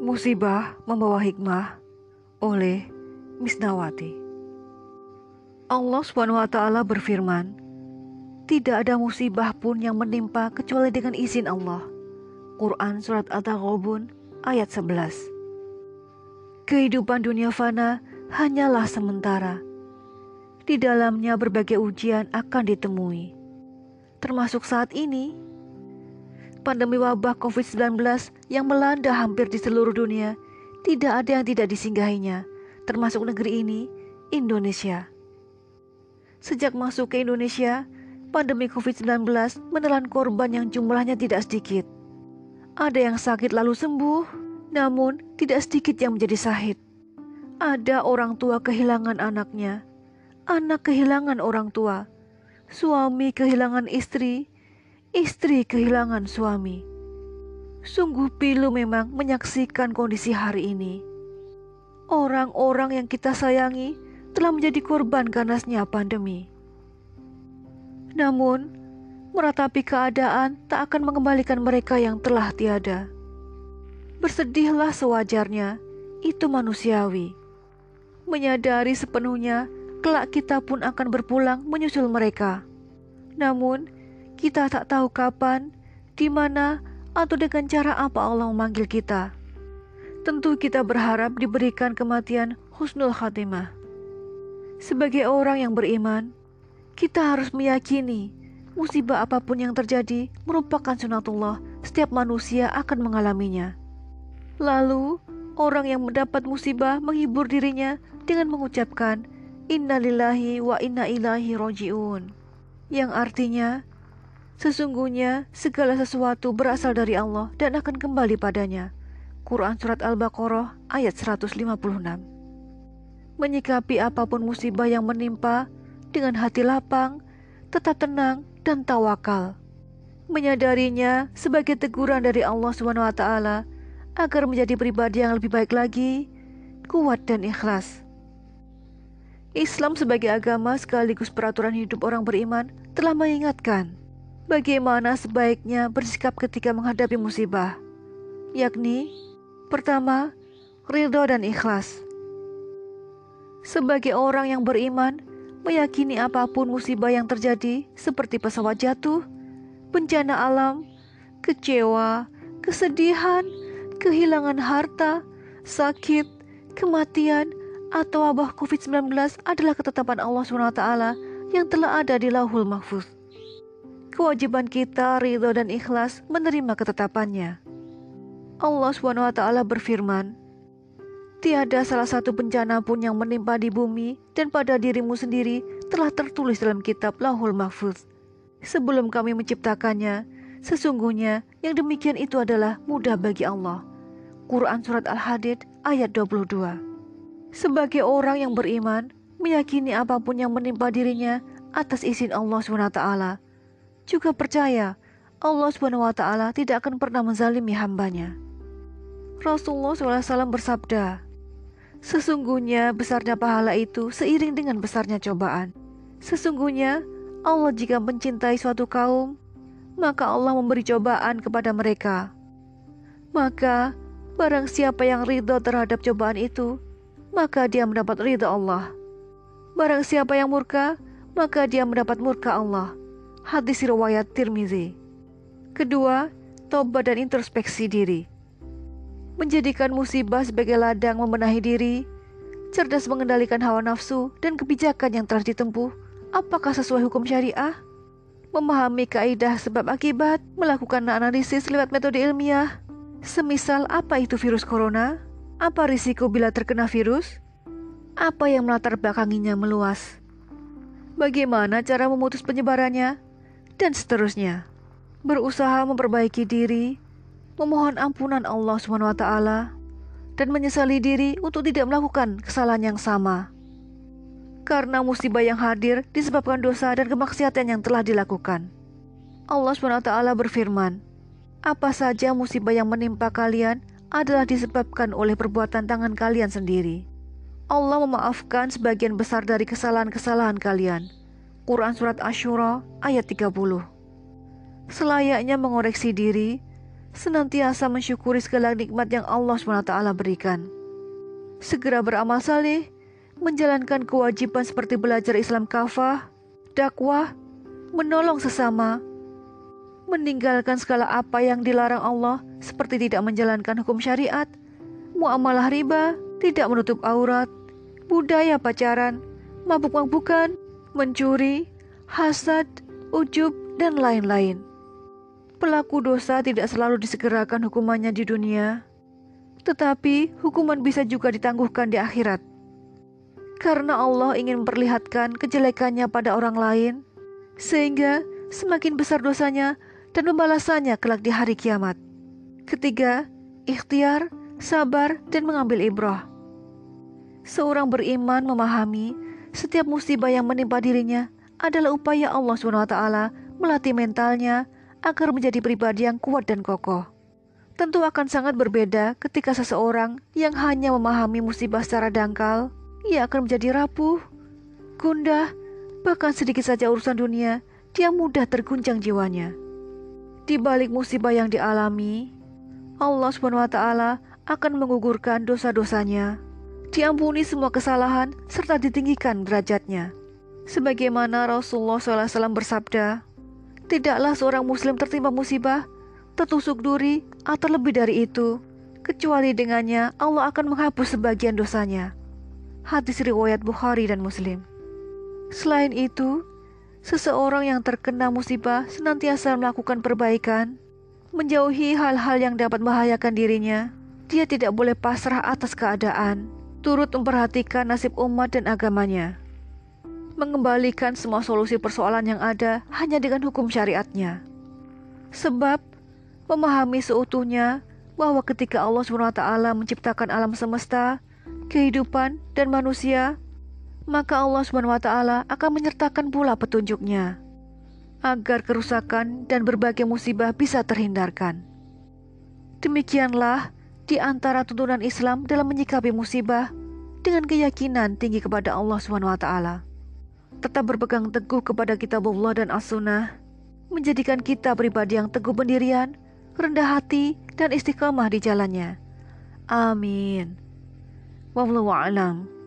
Musibah membawa hikmah oleh Misnawati. Allah SWT berfirman, Tidak ada musibah pun yang menimpa kecuali dengan izin Allah. Quran Surat At-Taghabun ayat 11 Kehidupan dunia fana hanyalah sementara. Di dalamnya berbagai ujian akan ditemui. Termasuk saat ini, pandemi wabah COVID-19 yang melanda hampir di seluruh dunia, tidak ada yang tidak disinggahinya, termasuk negeri ini, Indonesia. Sejak masuk ke Indonesia, pandemi COVID-19 menelan korban yang jumlahnya tidak sedikit. Ada yang sakit lalu sembuh, namun tidak sedikit yang menjadi sahid. Ada orang tua kehilangan anaknya, anak kehilangan orang tua, suami kehilangan istri, istri kehilangan suami. Sungguh pilu memang menyaksikan kondisi hari ini. Orang-orang yang kita sayangi telah menjadi korban ganasnya pandemi. Namun, meratapi keadaan tak akan mengembalikan mereka yang telah tiada. Bersedihlah sewajarnya, itu manusiawi. Menyadari sepenuhnya, kelak kita pun akan berpulang menyusul mereka. Namun, kita tak tahu kapan, di mana, atau dengan cara apa Allah memanggil kita. Tentu kita berharap diberikan kematian husnul khatimah. Sebagai orang yang beriman, kita harus meyakini musibah apa pun yang terjadi merupakan sunatullah, setiap manusia akan mengalaminya. Lalu, orang yang mendapat musibah menghibur dirinya dengan mengucapkan innalillahi wa inna ilahi roji'un. Yang artinya, sesungguhnya segala sesuatu berasal dari Allah dan akan kembali padanya. Quran Surat Al-Baqarah ayat 156 menyikapi apa pun musibah yang menimpa dengan hati lapang, tetap tenang dan tawakal. Menyadarinya sebagai teguran dari Allah SWT agar menjadi pribadi yang lebih baik lagi, kuat dan ikhlas. Islam sebagai agama sekaligus peraturan hidup orang beriman telah mengingatkan bagaimana sebaiknya bersikap ketika menghadapi musibah, yakni pertama, ridho dan ikhlas. Sebagai orang yang beriman, meyakini apa pun musibah yang terjadi, seperti pesawat jatuh, bencana alam, kecewa, kesedihan, kehilangan harta, sakit, kematian, atau wabah COVID-19 adalah ketetapan Allah SWT yang telah ada di lauhul mahfuz. Kewajiban kita ridho dan ikhlas menerima ketetapannya. Allah SWT berfirman, Tiada salah satu bencana pun yang menimpa di bumi dan pada dirimu sendiri telah tertulis dalam kitab Lahul Mahfuz. Sebelum kami menciptakannya, sesungguhnya yang demikian itu adalah mudah bagi Allah. Quran Surat Al-Hadid ayat 22 Sebagai orang yang beriman, meyakini apa pun yang menimpa dirinya atas izin Allah SWT, juga percaya Allah SWT tidak akan pernah menzalimi hambanya. Rasulullah SAW bersabda, Sesungguhnya besarnya pahala itu seiring dengan besarnya cobaan. Sesungguhnya Allah jika mencintai suatu kaum, maka Allah memberi cobaan kepada mereka. Maka barang siapa yang ridho terhadap cobaan itu, maka dia mendapat ridho Allah. Barang siapa yang murka, maka dia mendapat murka Allah. Hadis riwayat Tirmizi. Kedua, tobat dan introspeksi diri menjadikan musibah sebagai ladang membenahi diri, cerdas mengendalikan hawa nafsu dan kebijakan yang telah ditempuh, apakah sesuai hukum syariah? Memahami kaidah sebab akibat, melakukan analisis lewat metode ilmiah. Semisal apa itu virus corona? Apa risiko bila terkena virus? Apa yang melatar belakanginya meluas? Bagaimana cara memutus penyebarannya? Dan seterusnya. Berusaha memperbaiki diri, memohon ampunan Allah SWT dan menyesali diri untuk tidak melakukan kesalahan yang sama. Karena musibah yang hadir disebabkan dosa dan kemaksiatan yang telah dilakukan. Allah SWT berfirman, Apa saja musibah yang menimpa kalian adalah disebabkan oleh perbuatan tangan kalian sendiri. Allah memaafkan sebagian besar dari kesalahan-kesalahan kalian. Quran Surat Ashura ayat 30 Selayaknya mengoreksi diri, senantiasa mensyukuri segala nikmat yang Allah SWT berikan. Segera beramal saleh, menjalankan kewajiban seperti belajar Islam kafah, dakwah, menolong sesama, meninggalkan segala apa yang dilarang Allah seperti tidak menjalankan hukum syariat, muamalah riba, tidak menutup aurat, budaya pacaran, mabuk-mabukan, mencuri, hasad, ujub, dan lain-lain. Pelaku dosa tidak selalu disegerakan hukumannya di dunia, tetapi hukuman bisa juga ditangguhkan di akhirat. Karena Allah ingin memperlihatkan kejelekannya pada orang lain, sehingga semakin besar dosanya dan pembalasannya kelak di hari kiamat. Ketiga, ikhtiar, sabar, dan mengambil ibrah. Seorang beriman memahami setiap musibah yang menimpa dirinya adalah upaya Allah SWT melatih mentalnya agar menjadi pribadi yang kuat dan kokoh. Tentu akan sangat berbeda ketika seseorang yang hanya memahami musibah secara dangkal, ia akan menjadi rapuh, gundah, bahkan sedikit saja urusan dunia, dia mudah terguncang jiwanya. Di balik musibah yang dialami, Allah SWT akan mengugurkan dosa-dosanya diampuni semua kesalahan serta ditinggikan derajatnya. Sebagaimana Rasulullah SAW bersabda, tidaklah seorang muslim tertimpa musibah, tertusuk duri, atau lebih dari itu, kecuali dengannya Allah akan menghapus sebagian dosanya. Hadis riwayat Bukhari dan Muslim. Selain itu, seseorang yang terkena musibah senantiasa melakukan perbaikan, menjauhi hal-hal yang dapat membahayakan dirinya. Dia tidak boleh pasrah atas keadaan, turut memperhatikan nasib umat dan agamanya, mengembalikan semua solusi persoalan yang ada hanya dengan hukum syariatnya. Sebab memahami seutuhnya bahwa ketika Allah SWT menciptakan alam semesta, kehidupan, dan manusia, maka Allah SWT akan menyertakan pula petunjuknya agar kerusakan dan berbagai musibah bisa terhindarkan. Demikianlah di antara tuntunan Islam dalam menyikapi musibah dengan keyakinan tinggi kepada Allah SWT. Tetap berpegang teguh kepada kitab Allah dan as-sunnah, menjadikan kita pribadi yang teguh pendirian, rendah hati, dan istiqamah di jalannya. Amin. Wallahu a'lam.